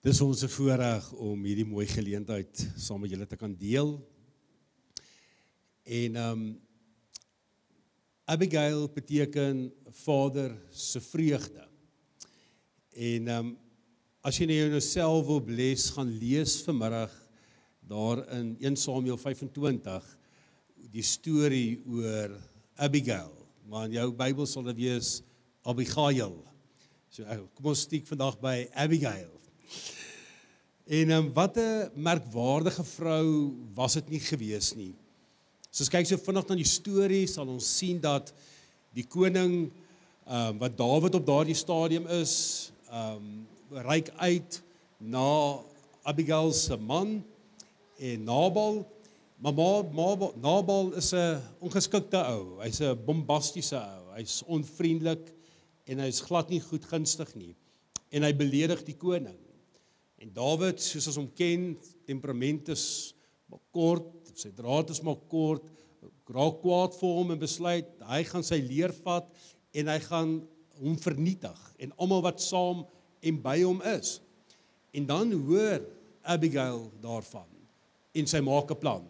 Dis ons voorreg om hierdie mooi geleentheid saam met julle te kan deel. En ehm um, Abigail beteken vader se vreugde. En ehm um, as jy nou jouself wil bless gaan lees vanmiddag daar in 1 Samuel 25 die storie oor Abigail. Maar in jou Bybel sal dit wees Abigail. So kom ons stiek vandag by Abigail. En um, wat 'n merkwaardige vrou was dit nie gewees nie. So as kyk so vinnig na die storie sal ons sien dat die koning ehm um, wat Dawid op daardie stadium is, ehm um, ryk uit na Abigail se man en Nabal. Maar Nabal, is 'n ongeskikte ou. Hy's 'n bombastiese ou. Hy's onvriendelik en hy's glad nie goedgunstig nie. En hy beledig die koning. En Dawid, soos ons hom ken, temperament is maar kort, sy draad is maar kort, raak kwaad vir hom en besluit hy gaan sy leer vat en hy gaan hom vernietig en almal wat saam en by hom is. En dan hoor Abigail daarvan en sy maak 'n plan.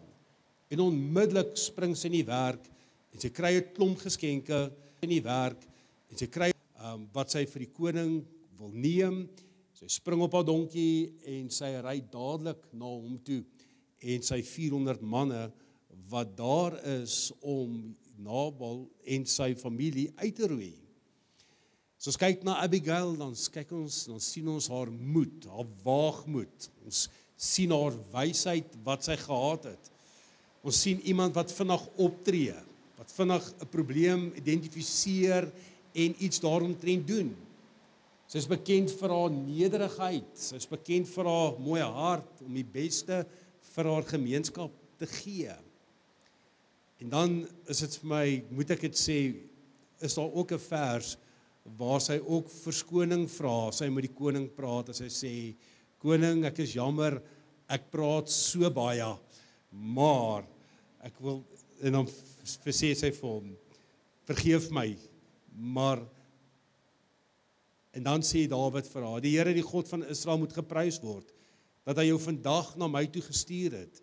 En onmiddellik spring sy in die werk en sy kry 'n klomp geskenke in die werk en sy kry um, wat sy vir die koning wil neem Sy spring op haar donkie en sy ry dadelik na hom toe en sy 400 manne wat daar is om Nabal en sy familie uit te roei. So as kyk na Abigail dan kyk ons dan sien ons haar moed, haar waagmoed. Ons sien haar wysheid wat sy gehad het. Ons sien iemand wat vinnig optree, wat vinnig 'n probleem identifiseer en iets daaromtrent doen. Sy is bekend vir haar nederigheid. Sy is bekend vir haar mooi hart om die beste vir haar gemeenskap te gee. En dan is dit vir my, moet ek dit sê, is daar ook 'n vers waar sy ook verskoning vra. Sy moet die koning praat en sy sê: "Koning, ek is jammer, ek praat so baie, maar ek wil en dan sê sy vir hom: Vergeef my, maar En dan sê Dawid vir haar: "Die Here, die God van Israel moet geprys word dat hy jou vandag na my toe gestuur het.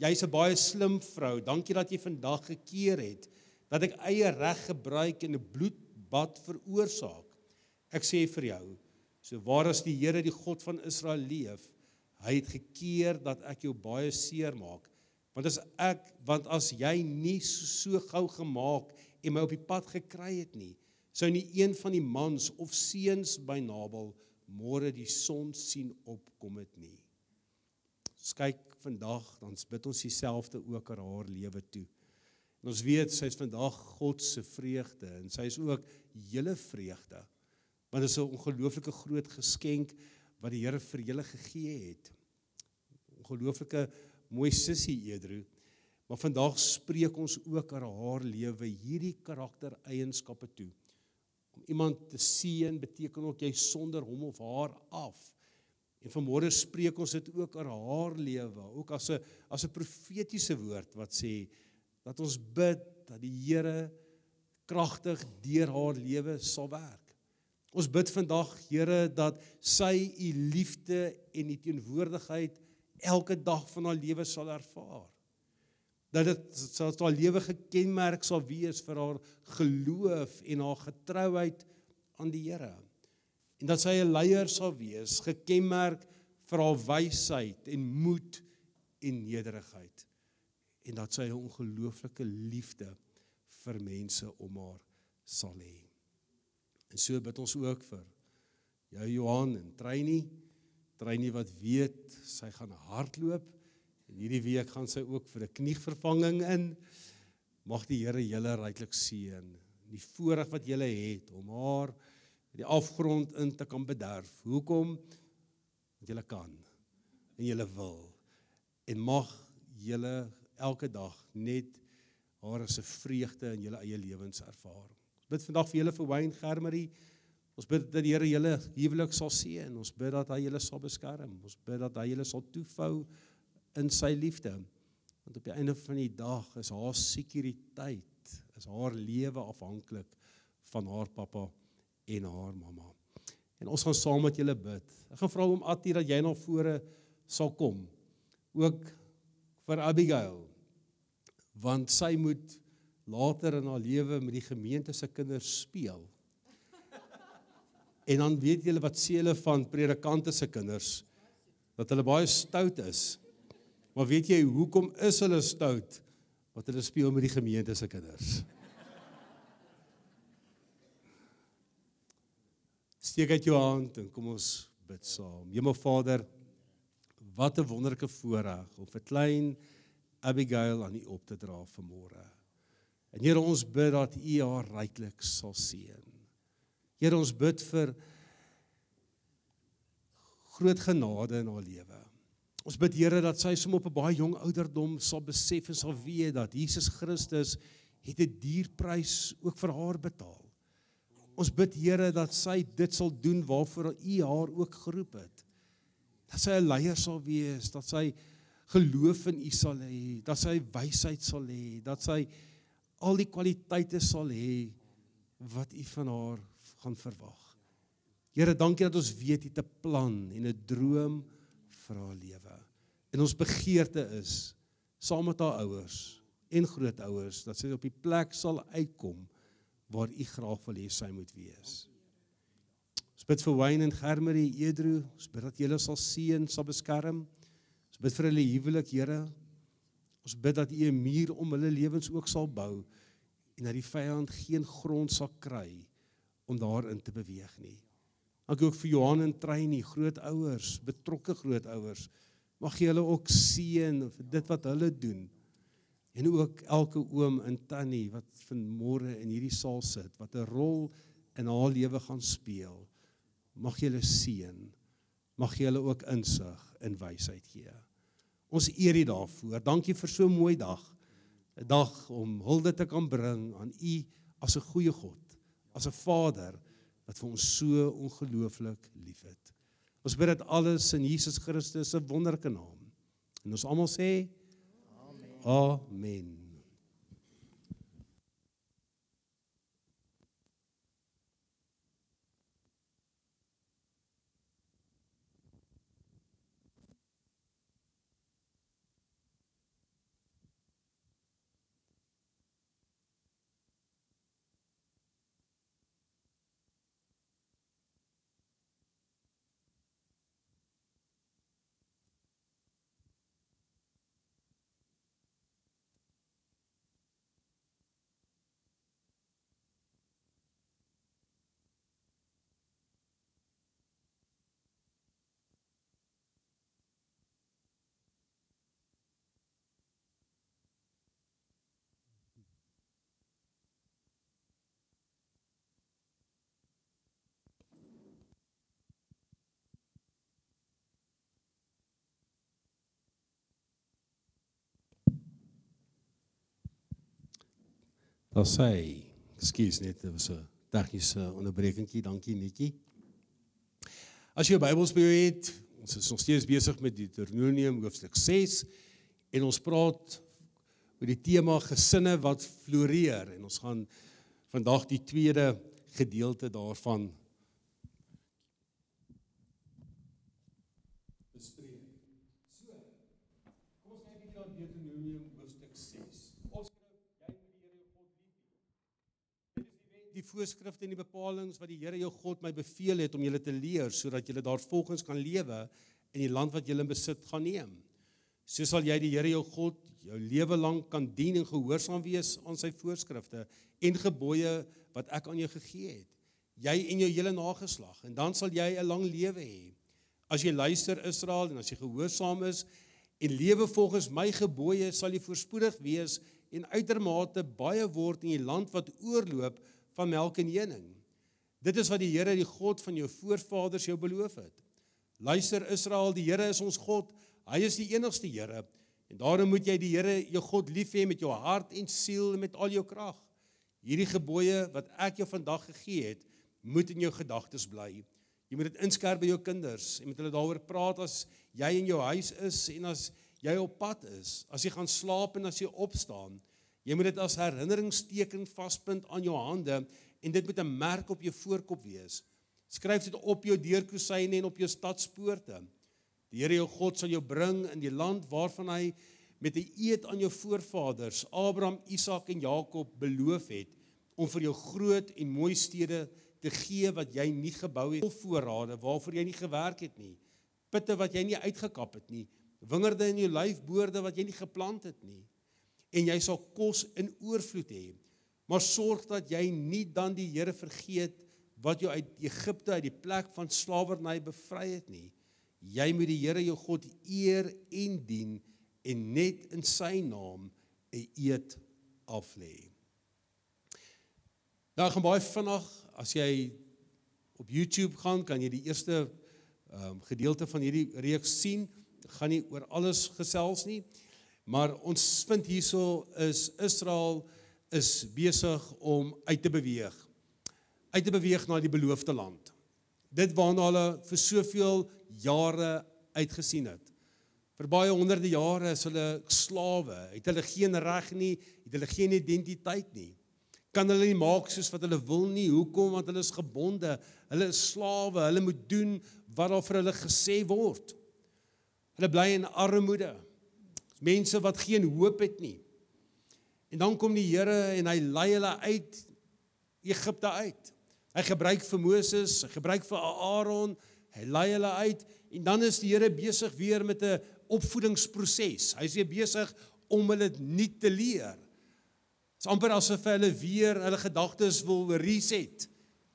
Jy's 'n baie slim vrou. Dankie dat jy vandag gekeer het dat ek eie reg gebruik en 'n bloedbad veroorsaak. Ek sê vir jou, so waar as die Here, die God van Israel leef, hy het gekeer dat ek jou baie seer maak. Want as ek, want as jy nie so, so gou gemaak en my op die pad gekry het nie, sou nie een van die mans of seuns by Nabal môre die son sien opkom het nie. Ons kyk vandag, dan bid ons dieselfde ook aan haar lewe toe. En ons weet sy is vandag God se vreugde en sy is ook julle vreugde. Want dit is 'n ongelooflike groot geskenk wat die Here vir julle gegee het. Ongelooflike mooi sussie Edru. Maar vandag spreek ons ook aan haar lewe hierdie karaktereienskappe toe iemand te seën beteken ook jy sonder hom of haar af. En vanmôre spreek ons dit ook oor haar lewe, ook as 'n as 'n profetiese woord wat sê dat ons bid dat die Here kragtig deur haar lewe sal werk. Ons bid vandag Here dat sy u liefde en u teenwoordigheid elke dag van haar lewe sal ervaar dat dit sal haar lewe gekenmerk sal wees vir haar geloof en haar getrouheid aan die Here. En dat sy 'n leier sal wees, gekenmerk vir haar wysheid en moed en nederigheid. En dat sy 'n ongelooflike liefde vir mense om haar sal hê. En so bid ons ook vir jou Johan en Treyni, Treyni wat weet sy gaan hardloop En hierdie week gaan sy ook vir 'n knievervanging in. Mag die Here julle ryklik seën. Die voorreg wat julle het om haar die afgrond in te kan bederf. Hoekom? Want julle kan en julle wil. En mag julle elke dag net haar as 'n vreugde in julle eie lewens ervaar. Ons bid vandag vir julle vir Wayne Germery. Ons bid dat die Here julle huwelik sal seën. Ons bid dat hy julle sal beskerm. Ons bid dat hy julle sal toefou in sy liefde. Want op die einde van die dag is haar sekuriteit, is haar lewe afhanklik van haar pappa en haar mamma. En ons gaan saam met julle bid. Ek gaan vra om Attie dat jy na vore sal kom. Ook vir Abigail. Want sy moet later in haar lewe met die gemeente se kinders speel. En dan weet julle wat sê hulle van predikante se kinders dat hulle baie stout is. Maar weet jy hoekom is hulle stout? Want hulle speel met die gemeente se kinders. Steek uit jou hand en kom ons bid saam. Hemelvader, wat 'n wonderlike voorreg om vir klein Abigail aan U op te dra vanmôre. En Here, ons bid dat U haar ryklik sal seën. Here, ons bid vir groot genade in haar lewe. Ons bid Here dat sy som op 'n baie jong ouderdom sal besef en sal weet dat Jesus Christus het 'n dierprys ook vir haar betaal. Ons bid Here dat sy dit sal doen waarvoor U haar ook geroep het. Dat sy 'n leier sal wees, dat sy geloof in U sal hê, dat sy wysheid sal hê, dat sy al die kwaliteite sal hê wat U van haar gaan verwag. Here, dankie dat ons weet U het 'n plan en 'n droom vir haar lewe. En ons begeerte is saam met haar ouers en grootouers dat sy op die plek sal uitkom waar U graag wil hê sy moet wees. Ons bid vir Wayne en Germery Edru, ons bid dat julle sal seën, sal beskerm. Ons bid vir hulle huwelik, Here, Ons bid dat U 'n muur om hulle lewens ook sal bou en dat die vyand geen grond sal kry om daarin te beweeg nie. Ek ook vir Johan en Trein, die grootouers, betrokke grootouers, mag jy hulle ook seën vir dit wat hulle doen. En ook elke oom en tannie wat vanmôre in hierdie saal sit, wat 'n rol in haar lewe gaan speel. Mag jy hulle seën. Mag jy hulle ook insig en wysheid gee. Ons eer U daarvoor. Dankie vir so 'n mooi dag. 'n Dag om hulde te kan bring aan U as 'n goeie God, as 'n Vader wat vir ons so ongelooflik liefhet. Ons bid dit alles in Jesus Christus se wonderlike naam. En ons almal sê Amen. Amen. Daar sê, ekskuus net, dit was 'n tegniese onderbrekingkie. Dankie Netjie. As jy 'n Bybel by jou het, ons is nog steeds besig met Deuteronomium hoofstuk 6 en ons praat oor die tema gesinne wat floreer en ons gaan vandag die tweede gedeelte daarvan die voorskrifte en die bepalinge wat die Here jou God my beveel het om julle te leer sodat julle daarvolgens kan lewe in die land wat julle besit gaan neem. So sal jy die Here jou God jou lewe lank kan dien en gehoorsaam wees aan sy voorskrifte en gebooie wat ek aan jou gegee het. Jy en jou hele nageslag en dan sal jy 'n lang lewe hê. As jy luister Israel en as jy gehoorsaam is en lewe volgens my gebooie sal jy voorspoedig wees en uitermate baie word in die land wat oorloop van melk en honing. Dit is wat die Here, die God van jou voorvaders jou beloof het. Luister Israel, die Here is ons God. Hy is die enigste Here. En daarom moet jy die Here, jou God, lief hê met jou hart en siel en met al jou krag. Hierdie gebooie wat ek jou vandag gegee het, moet in jou gedagtes bly. Jy moet dit inskerp by jou kinders en met hulle daaroor praat as jy in jou huis is en as jy op pad is, as jy gaan slaap en as jy opstaan. Jy moet dit as herinneringsteken vaspunt aan jou hande en dit moet 'n merk op jou voorkop wees. Skryf dit op jou deurkosyne en op jou stadspoorte. Die Here jou God sal jou bring in die land waarvan hy met 'n eed aan jou voorvaders Abraham, Isak en Jakob beloof het om vir jou groot en mooi stede te gee wat jy nie gebou het, voorrade waarvoor jy nie gewerk het nie, putte wat jy nie uitgekap het nie, wingerde in jou lyfboorde wat jy nie geplant het nie. En jy sal kos in oorvloed hê. Maar sorg dat jy nie dan die Here vergeet wat jou uit Egipte uit die plek van slawerny bevry het nie. Jy moet die Here jou God eer en dien en net in sy naam 'n eed aflê. Nou gaan baie vinnig as jy op YouTube gaan, kan jy die eerste ehm um, gedeelte van hierdie reeks sien. Ek gaan nie oor alles gesels nie, maar ons vind hierso is Israel is besig om uit te beweeg. Uit te beweeg na die beloofde land. Dit waarna hulle vir soveel jare uitgesien het. Vir baie honderde jare is hulle slawe. Het hulle geen reg nie, het hulle geen identiteit nie. Kan hulle nie maak soos wat hulle wil nie. Hoekom? Want hulle is gebonde. Hulle is slawe. Hulle moet doen wat daar vir hulle gesê word. Hulle bly in armoede. Mense wat geen hoop het nie. En dan kom die Here en hy lei hulle uit Egipte uit. Hy gebruik vir Moses, hy gebruik vir Aaron, hy lei hulle uit en dan is die Here besig weer met 'n opvoedingsproses. Hy is besig om hulle nuut te leer. Dit is amper asof hulle weer hulle gedagtes wil reset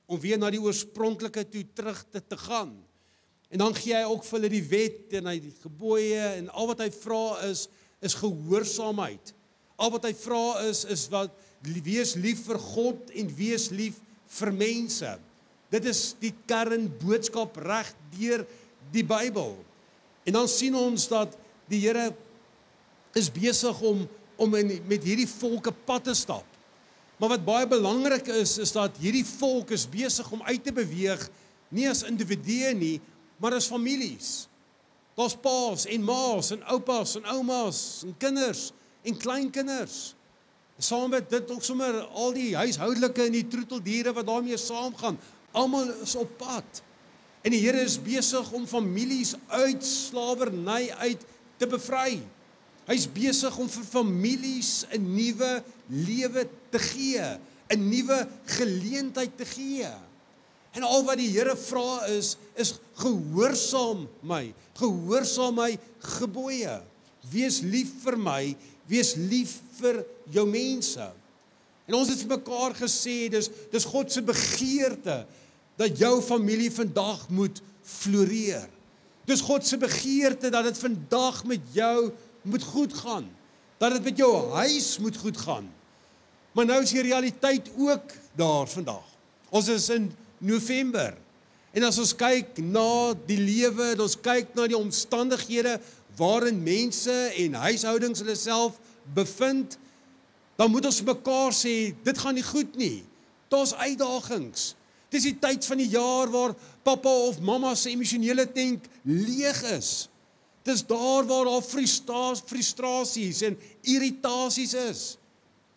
om weer na die oorspronklike toe terug te, te gaan. En dan gee hy ook vir hulle die wet en hy die gebooie en al wat hy vra is is gehoorsaamheid. Al wat hy vra is is wat wees lief vir God en wees lief vir mense. Dit is die kernboodskap reg deur die Bybel. En dan sien ons dat die Here is besig om om in, met hierdie volke pad te stap. Maar wat baie belangrik is is dat hierdie volk is besig om uit te beweeg nie as individue nie, maar as families. Daar's paas en ma's en oupas en oumas en kinders en kleinkinders. Saam met dit ook sommer al die huishoudelike en die troeteldiere wat daarmee saamgaan. Almal is op pad. En die Here is besig om families uit slawerny uit te bevry. Hy's besig om vir families 'n nuwe lewe te gee, 'n nuwe geleentheid te gee. En al wat die Here vra is is gehoorsaam my, gehoorsaam my gebooie. Wees lief vir my, wees lief vir jou mense. En ons het vir mekaar gesê dis dis God se begeerte dat jou familie vandag moet floreer. Dis God se begeerte dat dit vandag met jou moet goed gaan. Dat dit met jou huis moet goed gaan. Maar nou is die realiteit ook daar vandag. Ons is in November. En as ons kyk na die lewe, ons kyk na die omstandighede waarin mense en huishoudings hulle self bevind, dan moet ons mekaar sê dit gaan nie goed nie. Daar's uitdagings. Dis die tyd van die jaar waar pappa of mamma se emosionele tank leeg is. Dis daar waar daar frustrasies en irritasies is.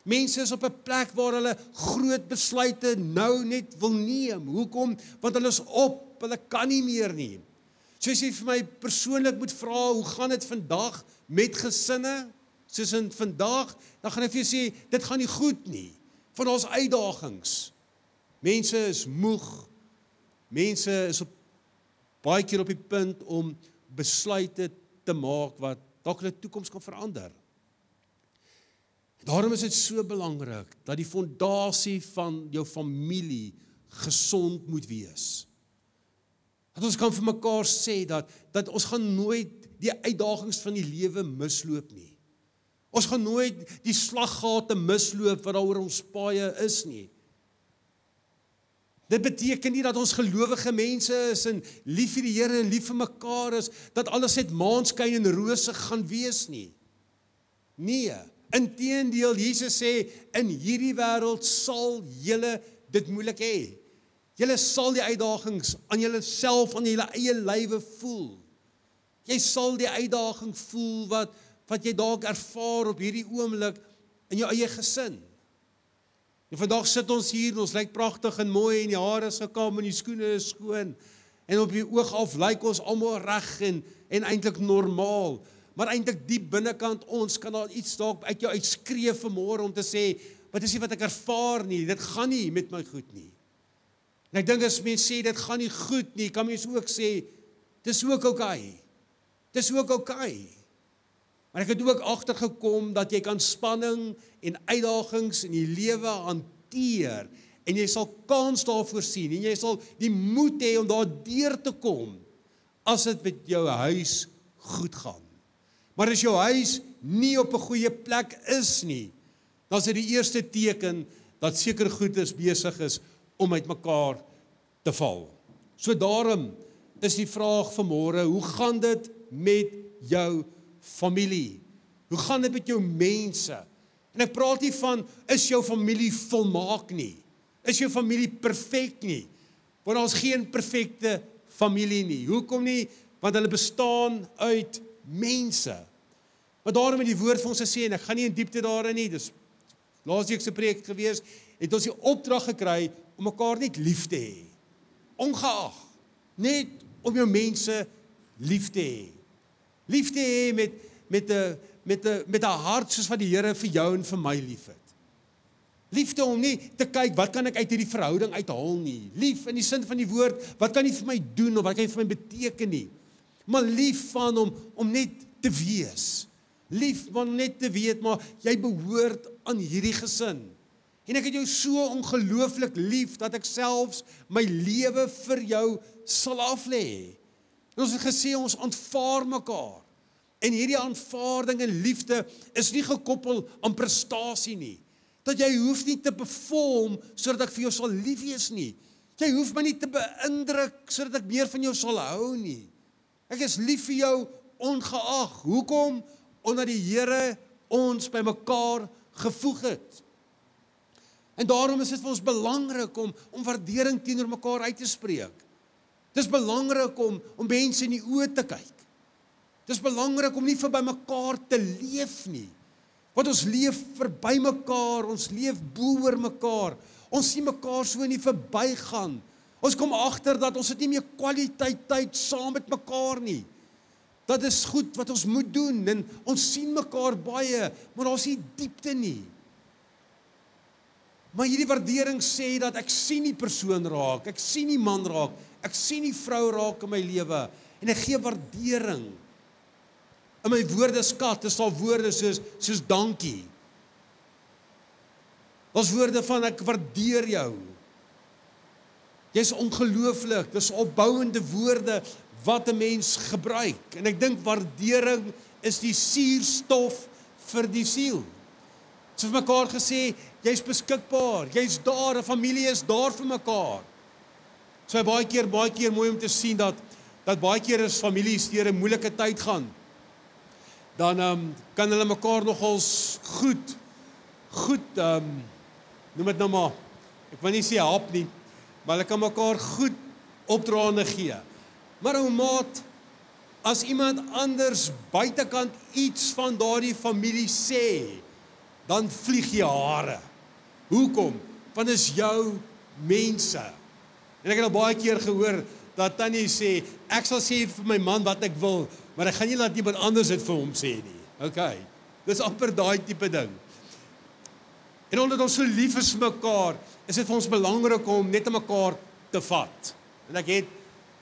Mense is op 'n plek waar hulle groot besluite nou net wil neem. Hoekom? Want hulle is op, hulle kan nie meer nie. So as jy vir my persoonlik moet vra, hoe gaan dit vandag met gesinne? soos in vandag, dan gaan ek vir jou sê dit gaan nie goed nie. Van ons uitdagings. Mense is moeg. Mense is op baie keer op die punt om besluite te maak wat dalk hulle toekoms kan verander. Daarom is dit so belangrik dat die fondasie van jou familie gesond moet wees. Dat ons kan vir mekaar sê dat dat ons gaan nooit die uitdagings van die lewe misloop nie. Ons gaan nooit die slaggate misloop wat daar oor ons paaie is nie. Dit beteken nie dat ons gelowige mense is en lief vir die Here en lief vir mekaar is dat alles net maanskyn en rose gaan wees nie. Nee, inteendeel Jesus sê in hierdie wêreld sal julle dit moeilik hê. Julle sal die uitdagings aan julleself aan julle eie lywe voel. Jy sal die uitdaging voel wat wat jy dalk ervaar op hierdie oomblik in jou eie gesin. En vandag sit ons hier, ons lyk pragtig en mooi en die hare is gekam en die skoene is skoon. En op die oog af lyk ons almal reg en en eintlik normaal. Maar eintlik diep binnekant ons kan daar iets dalk uit jou uitskree vanmôre om te sê, wat is dit wat ek ervaar nie? Dit gaan nie met my goed nie. En ek dink as mense sê dit gaan nie goed nie, kan mense ook sê dis ook oukei. Okay. Dis ook oukei. Okay. Maar ek het ook agtergekom dat jy kan spanning en uitdagings in die lewe hanteer en jy sal kans daarvoor sien en jy sal die moed hê om daardeur te kom as dit met jou huis goed gaan. Maar as jou huis nie op 'n goeie plek is nie, dan is dit die eerste teken dat seker goed is besig is om uitmekaar te val. So daarom is die vraag vanmôre, hoe gaan dit met jou familie? Hoe gaan dit met jou mense? En ek praat nie van is jou familie volmaak nie. Is jou familie perfek nie? Want daar's geen perfekte familie nie. Hoekom nie? Want hulle bestaan uit mense. Maar daarom het die woord vir ons gesê en ek gaan nie in diepte daarin nie. Dis laasweek se preek gewees, het ons die opdrag gekry om mekaar net lief te hê. Ongeag net om jou mense lief te hê. Liefde hê met met 'n met 'n met 'n hart soos wat die Here vir jou en vir my liefhet. Liefde om nie te kyk wat kan ek uit hierdie verhouding uithaal nie. Lief in die sin van die woord, wat kan hy vir my doen of wat kan hy vir my beteken nie. Maar lief van hom om net te wees. Lief van net te weet maar jy behoort aan hierdie gesin. En ek het jou so ongelooflik lief dat ek selfs my lewe vir jou sal aflê. Ons het gesê ons aanvaar mekaar. En hierdie aanvaarding en liefde is nie gekoppel aan prestasie nie. Dat jy hoef nie te perform sodat ek vir jou sal lief wees nie. Jy hoef my nie te beïndruk sodat ek meer van jou sal hou nie. Ek is lief vir jou ongeag. Hoekom? Omdat die Here ons bymekaar gevoeg het. En daarom is dit vir ons belangrik om om waardering teenoor mekaar uit te spreek. Dis belangrik om om mense in die oë te kyk. Dis belangrik om nie verby mekaar te leef nie. Want ons leef verby mekaar, ons leef bo oor mekaar. Ons sien mekaar so nie verbygaan. Ons kom agter dat ons het nie meer kwaliteit tyd saam met mekaar nie. Dat is goed wat ons moet doen en ons sien mekaar baie, maar daar's nie diepte nie. Maar hierdie waardering sê dat ek sien die persoon raak, ek sien die man raak, ek sien die vrou raak in my lewe en ek gee waardering. In my woordeskat is daar woorde soos soos dankie. Ons woorde van ek waardeer jou. Jy's ongelooflik. Dis opbouende woorde wat 'n mens gebruik en ek dink waardering is die suurstof vir die siel. Ons het mekaar gesê jy's beskikbaar, jy's daar, 'n familie is daar vir mekaar. So baie keer baie keer mooi om te sien dat dat baie keer as families deur 'n moeilike tyd gaan dan ehm um, kan hulle mekaar nogals goed goed ehm um, noem dit nou maar ek wil nie sê help nie maar hulle kan mekaar goed opdraande gee. Maar ou maat as iemand anders buitekant iets van daardie familie sê dan vlieg jy hare. Hoekom? Want dit is jou mense. En ek het al baie keer gehoor dat tannie sê ek sal sê vir my man wat ek wil, maar ek gaan nie laat iemand anders dit vir hom sê nie. OK. Dis amper daai tipe ding. En omdat ons so lief is vir mekaar, is dit vir ons belangrik om net aan mekaar te vat. En ek het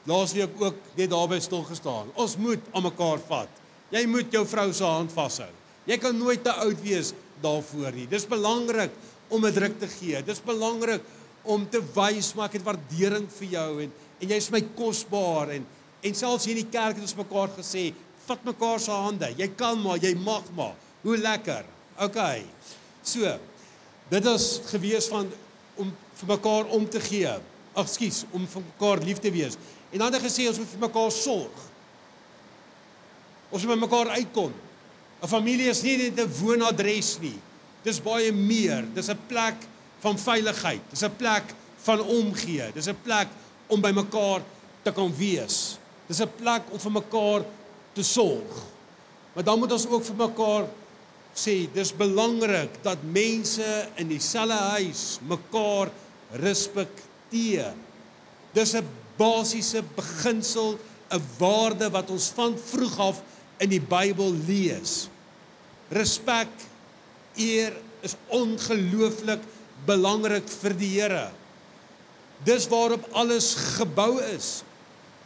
laasweek ook net daarby stil gestaan. Ons moet aan mekaar vat. Jy moet jou vrou se hand vashou. Jy kan nooit te oud wees daarvoor nie. Dis belangrik om 'n druk te gee. Dis belangrik om te wys maar ek het waardering vir jou en en jy's my kosbaar en En selfs hier in die kerk het ons mekaar gesê, vat mekaar se hande. Jy kan maar, jy mag maar. Hoe lekker. OK. So. Dit is gewees van om vir mekaar om te gee. Ag skus, om vir mekaar lief te wees. En dan het hy gesê ons moet vir mekaar sorg. Ons moet mekaar uitkom. 'n Familie is nie net 'n woonadres nie. Dis baie meer. Dis 'n plek van veiligheid. Dis 'n plek van omgee. Dis 'n plek om by mekaar te kan wees. Dis 'n plek om vir mekaar te sorg. Maar dan moet ons ook vir mekaar sê dis belangrik dat mense in dieselfde huis mekaar respekteer. Dis 'n basiese beginsel, 'n waarde wat ons van vroeg af in die Bybel lees. Respek, eer is ongelooflik belangrik vir die Here. Dis waarop alles gebou is.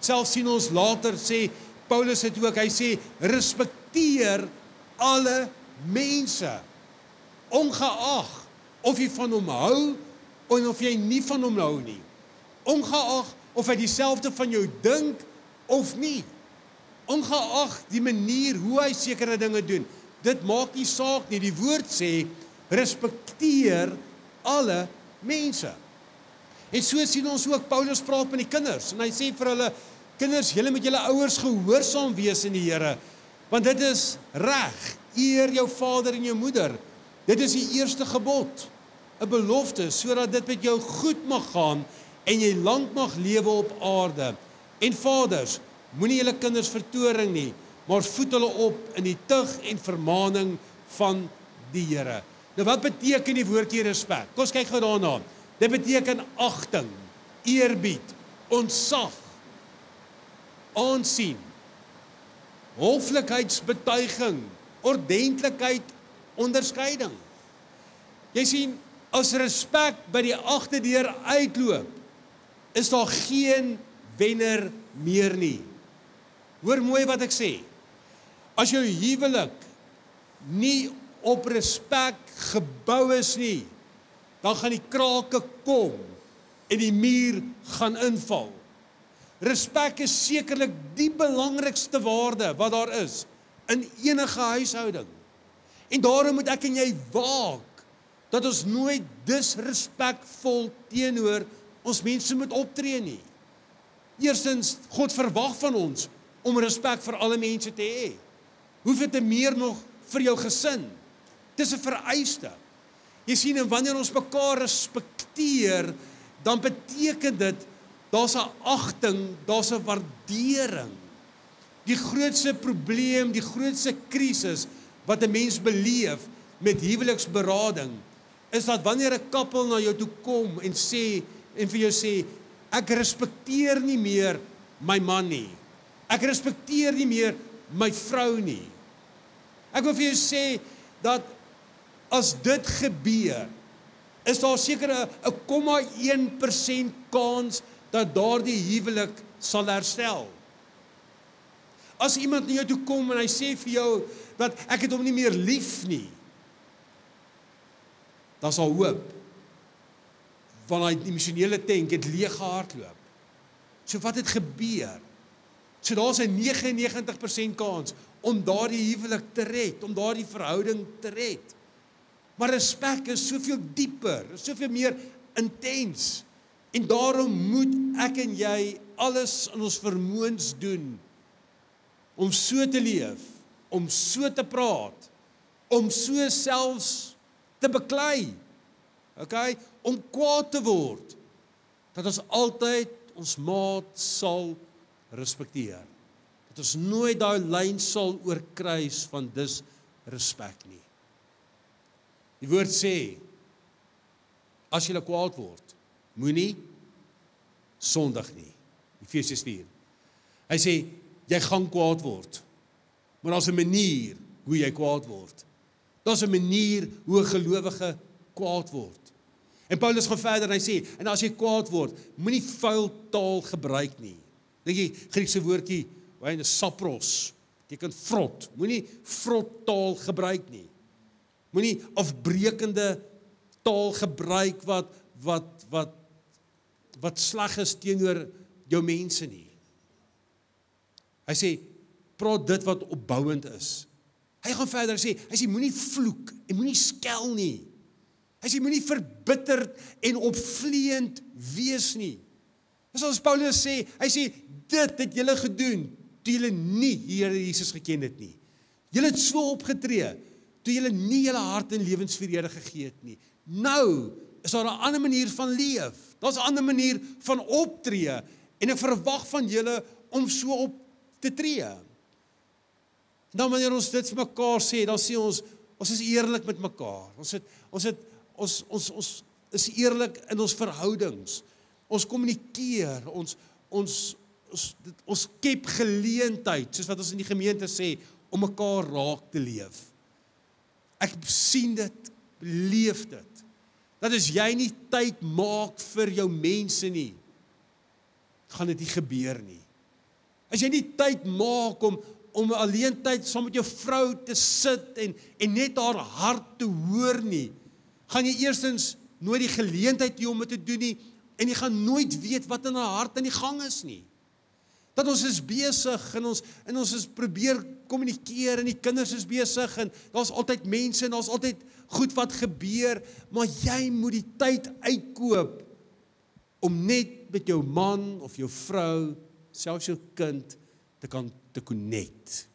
Selfs sien ons later sê Paulus het ook hy sê respekteer alle mense ongeag of jy van hom hou of jy nie van hom hou nie. Ongeag of hy dieselfde van jou dink of nie. Ongeag die manier hoe hy sekere dinge doen. Dit maak nie saak nie. Die woord sê respekteer alle mense. En so sien ons ook Paulus praat met die kinders en hy sê vir hulle kinders, julle moet julle ouers gehoorsaam wees in die Here want dit is reg. Eer jou vader en jou moeder. Dit is die eerste gebod. 'n Belofte sodat dit met jou goed mag gaan en jy lank mag lewe op aarde. En vaders, moenie julle kinders vertoring nie, maar voed hulle op in die tug en vermaaning van die Here. Nou wat beteken die woordjie respek? Kom ons kyk gou daarna. Dit beteken agting, eerbied, ontzag, aansien, hoflikheidsbetuiging, ordentlikheid, onderskeiding. Jy sien, as respek by die agterdeur uitloop, is daar geen wenner meer nie. Hoor mooi wat ek sê. As jou huwelik nie op respek gebou is nie, dan gaan die krake kom en die muur gaan inval. Respek is sekerlik die belangrikste waarde wat daar is in enige huishouding. En daarom moet ek en jy waak dat ons nooit disrespekvol teenoor ons mense moet optree nie. Eerstens, God verwag van ons om respek vir alle mense te hê. Hoeveel te meer nog vir jou gesin? Dis 'n vereiste. Jy sien en wanneer ons mekaar respekteer, dan beteken dit daar's 'n agting, daar's 'n waardering. Die grootste probleem, die grootste krisis wat 'n mens beleef met huweliksberading is dat wanneer 'n koppel na jou toe kom en sê en vir jou sê ek respekteer nie meer my man nie. Ek respekteer nie meer my vrou nie. Ek wil vir jou sê dat as dit gebeur, is daar seker 'n 0,1% kans dat daardie huwelik sal herstel. As iemand na jou toe kom en hy sê vir jou dat ek het hom nie meer lief nie, dan sal hoop van hy emosionele tank het leeg gehardloop. So wat het gebeur? So daar's 'n 99% kans om daardie huwelik te red, om daardie verhouding te red. Maar respek is soveel dieper, soveel meer intens. En daarom moet ek en jy alles in ons vermoëns doen om so te leef, om so te praat, om so selfs te beklei. OK, om kwaad te word dat ons altyd ons maat sal respekteer. Dat ons nooit daai lyn sal oorkruis van dis respek nie. Die woord sê as jy kwaad word, moenie sondig nie. Efesiërs 4. Hy sê jy gaan kwaad word. Maar daar's 'n manier hoe jy kwaad word. Daar's 'n manier hoe 'n gelowige kwaad word. En Paulus gaan verder en hy sê en as jy kwaad word, moenie vuil taal gebruik nie. Dink jy Griekse woordjie, hy 'n sapros beteken vrot. Moenie vrot taal gebruik nie. Moenie afbreekende taal gebruik wat wat wat wat sleg is teenoor jou mense nie. Hy sê praat dit wat opbouend is. Hy gaan verder sê, hy sê moenie vloek en moenie skel nie. Hy sê moenie verbitterd en opvleend wees nie. Dis wat Paulus sê, hy sê dit het julle gedoen toe julle nie Here Jesus geken het nie. Julle het so opgetree toe julle nie julle hart en lewens vir Here gegee het nie. Nou is daar 'n ander manier van leef. Daar's 'n ander manier van optree en ek verwag van julle om so op te tree. Nou wanneer ons dit vir mekaar sê, dan sê ons ons is eerlik met mekaar. Ons het ons het ons ons ons is eerlik in ons verhoudings. Ons kommunikeer, ons ons ons dit, ons skep geleentheid, soos wat ons in die gemeente sê, om mekaar raak te leef. Ek sien dit, beleef dit. Dat as jy nie tyd maak vir jou mense nie, gaan dit nie gebeur nie. As jy nie tyd maak om om alleen tyd saam met jou vrou te sit en en net haar hart te hoor nie, gaan jy eerstens nooit die geleentheid hê om dit te doen nie en jy gaan nooit weet wat in haar hart aan die gang is nie. Dat ons is besig en ons en ons is probeer kommunikeer en die kinders is besig en daar's altyd mense en daar's altyd goed wat gebeur, maar jy moet die tyd uitkoop om net met jou man of jou vrou, selfs jou kind te kan te connect.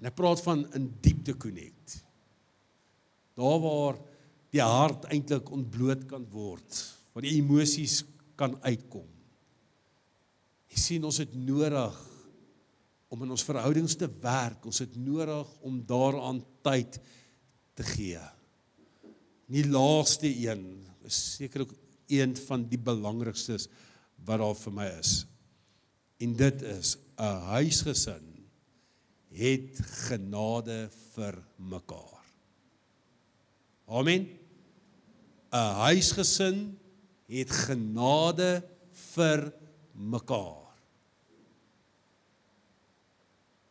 En ek praat van in diepte connect. Daar waar die hart eintlik ontbloot kan word, waar die emosies kan uitkom. Jy sien ons het nodig om in ons verhoudings te werk. Ons het nodig om daaraan tyd te gee. Nie laaste een is seker ook een van die belangrikstes wat daar vir my is. En dit is 'n huisgesin het genade vir mekaar. Amen. 'n Huisgesin het genade vir mekaar.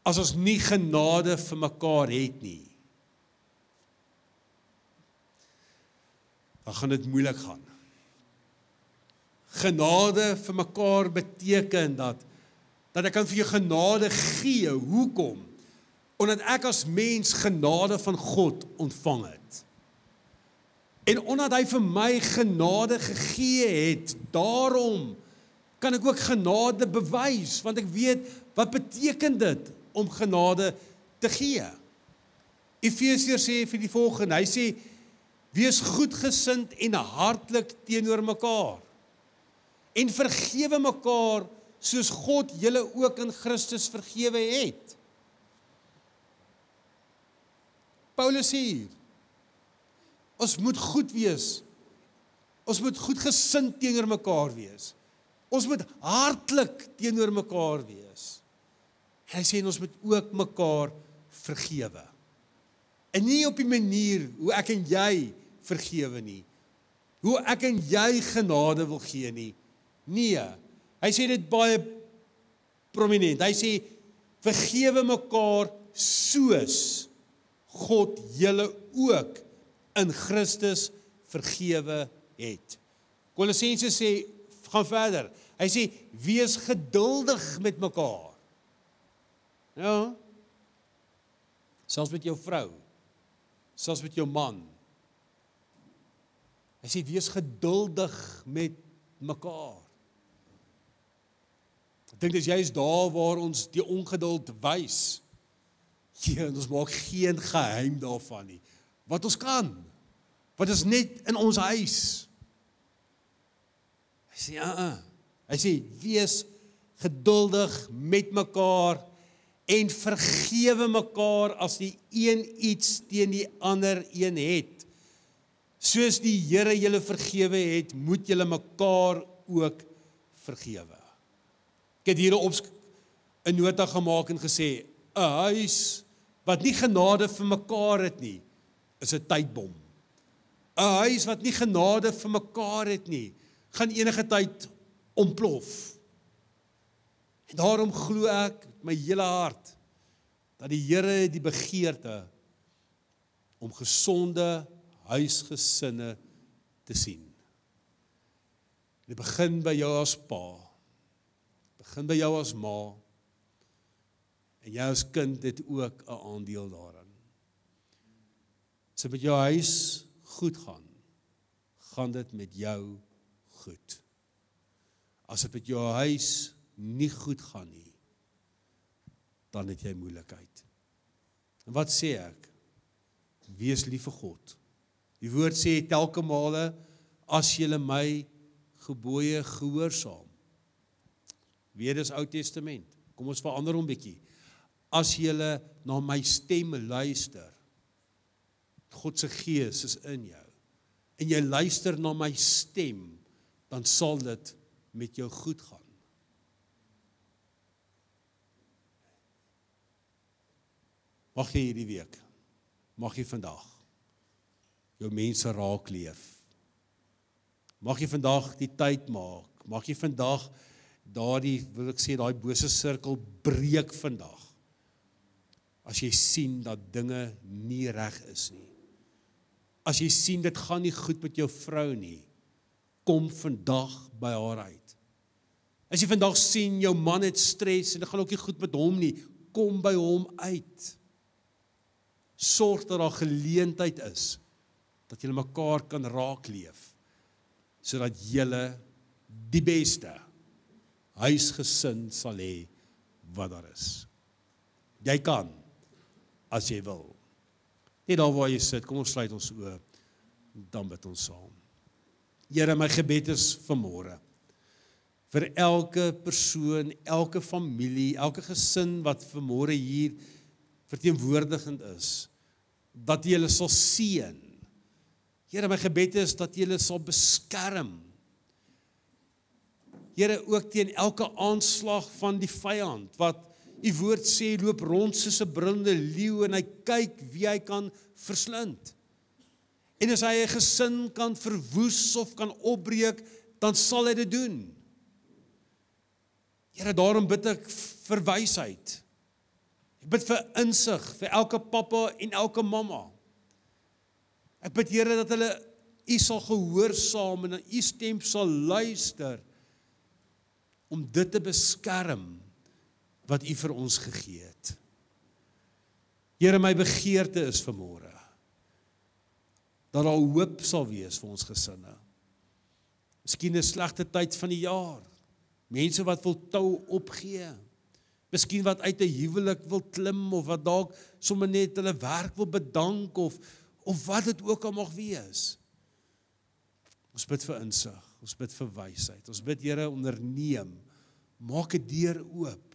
As ons nie genade vir mekaar het nie, dan gaan dit moeilik gaan. Genade vir mekaar beteken dat dat ek kan vir jou genade gee. Hoekom? Omdat ek as mens genade van God ontvang het. En omdat hy vir my genade gegee het, daarom kan ek ook genade bewys want ek weet wat beteken dit om genade te gee. Efesiërs sê vir die volgende, hy sê wees goedgesind en hartlik teenoor mekaar. En vergewe mekaar soos God julle ook in Christus vergewe het. Paulus sê hier ons moet goed wees. Ons moet goed gesind teenoor mekaar wees. Ons moet hartlik teenoor mekaar wees. En hy sê ons moet ook mekaar vergewe. En nie op die manier hoe ek en jy vergewe nie. Hoe ek en jy genade wil gee nie. Nee, Hy sê dit baie prominent. Hy sê vergewe mekaar soos God julle ook in Christus vergewe het. Kolossense sê gaan verder. Hy sê wees geduldig met mekaar. Ja. Selfs met jou vrou. Selfs met jou man. Hy sê wees geduldig met mekaar. Dink dis juist daar waar ons die ongeduld wys. Ja, ons maak geen geheim daarvan nie. Wat ons kan. Wat is net in ons huis. Hy sê ja. Uh, hy sê wees geduldig met mekaar en vergewe mekaar as die een iets teen die ander een het. Soos die Here julle vergewe het, moet julle mekaar ook vergewe. Ek het hier 'n op 'n nota gemaak en gesê 'n huis wat nie genade vir mekaar het nie, is 'n tydbom. 'n Huis wat nie genade vir mekaar het nie, gaan enige tyd ontplof. En daarom glo ek met my hele hart dat die Here die begeerte om gesonde huisgesinne te sien. Dit begin by jou as pa begin by jou as ma. En jy as kind het ook 'n aandeel daarin. As dit met jou huis goed gaan, gaan dit met jou goed. As dit met jou huis nie goed gaan nie, dan het jy moeilikheid. En wat sê ek? Wees lief vir God. Die woord sê telke male as jy my gebooie gehoorsaam Weer dis Ou Testament. Kom ons verander hom bietjie. As jy na my stem luister God se gees is in jou en jy luister na my stem, dan sal dit met jou goed gaan. Mag jy hierdie week, mag jy vandag jou mense raak leef. Mag jy vandag die tyd maak. Mag jy vandag daardie wil ek sê daai bose sirkel breek vandag. As jy sien dat dinge nie reg is nie. As jy sien dit gaan nie goed met jou vrou nie, kom vandag by haar uit. As jy vandag sien jou man het stres en dit gaan ook nie goed met hom nie, kom by hom uit. Sorg dat daar geleentheid is dat julle mekaar kan raakleef sodat julle die beste huisgesin sal hê wat daar is. Jy kan as jy wil. Net daar waar jy sit, kom ons sluit ons oë dan bid ons saam. Here, my gebed is vanmôre vir elke persoon, elke familie, elke gesin wat vanmôre hier verteenwoordigend is, dat jy hulle sal seën. Here, my gebed is dat jy hulle sal beskerm. Here, ook teen elke aanslag van die vyand wat U woord sê loop rond soos 'n brullende leeu en hy kyk wie hy kan verslind. En as hy 'n gesin kan verwoes of kan opbreek, dan sal hy dit doen. Here, daarom bid ek vir wysheid. Ek bid vir insig vir elke pappa en elke mamma. Ek bid Here dat hulle U sal gehoorsaam en na U stem sal luister om dit te beskerm wat U vir ons gegee het. Here, my begeerte is vanmôre dat daar hoop sal wees vir ons gesinne. Miskien 'n slegte tyd van die jaar. Mense wat wil tou opgee. Miskien wat uit 'n huwelik wil klim of wat dalk sommer net hulle werk wil bedank of of wat dit ook al mag wees. Ons bid vir insig, ons bid vir wysheid. Ons bid Here onderneem. Maak 'n deur oop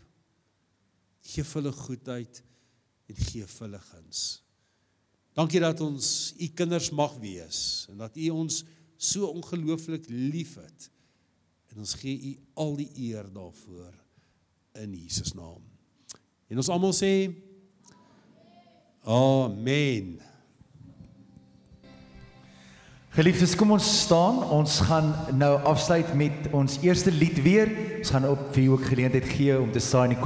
gee hulle goedheid en gee hulle guns. Dankie dat ons u kinders mag wees en dat u ons so ongelooflik liefhet. En ons gee u al die eer daarvoor in Jesus naam. En ons almal sê Amen. Geliefdes, kom ons staan. Ons gaan nou afsluit met ons eerste lied weer. Ons gaan op vir u ook geleentheid gee om te saai in die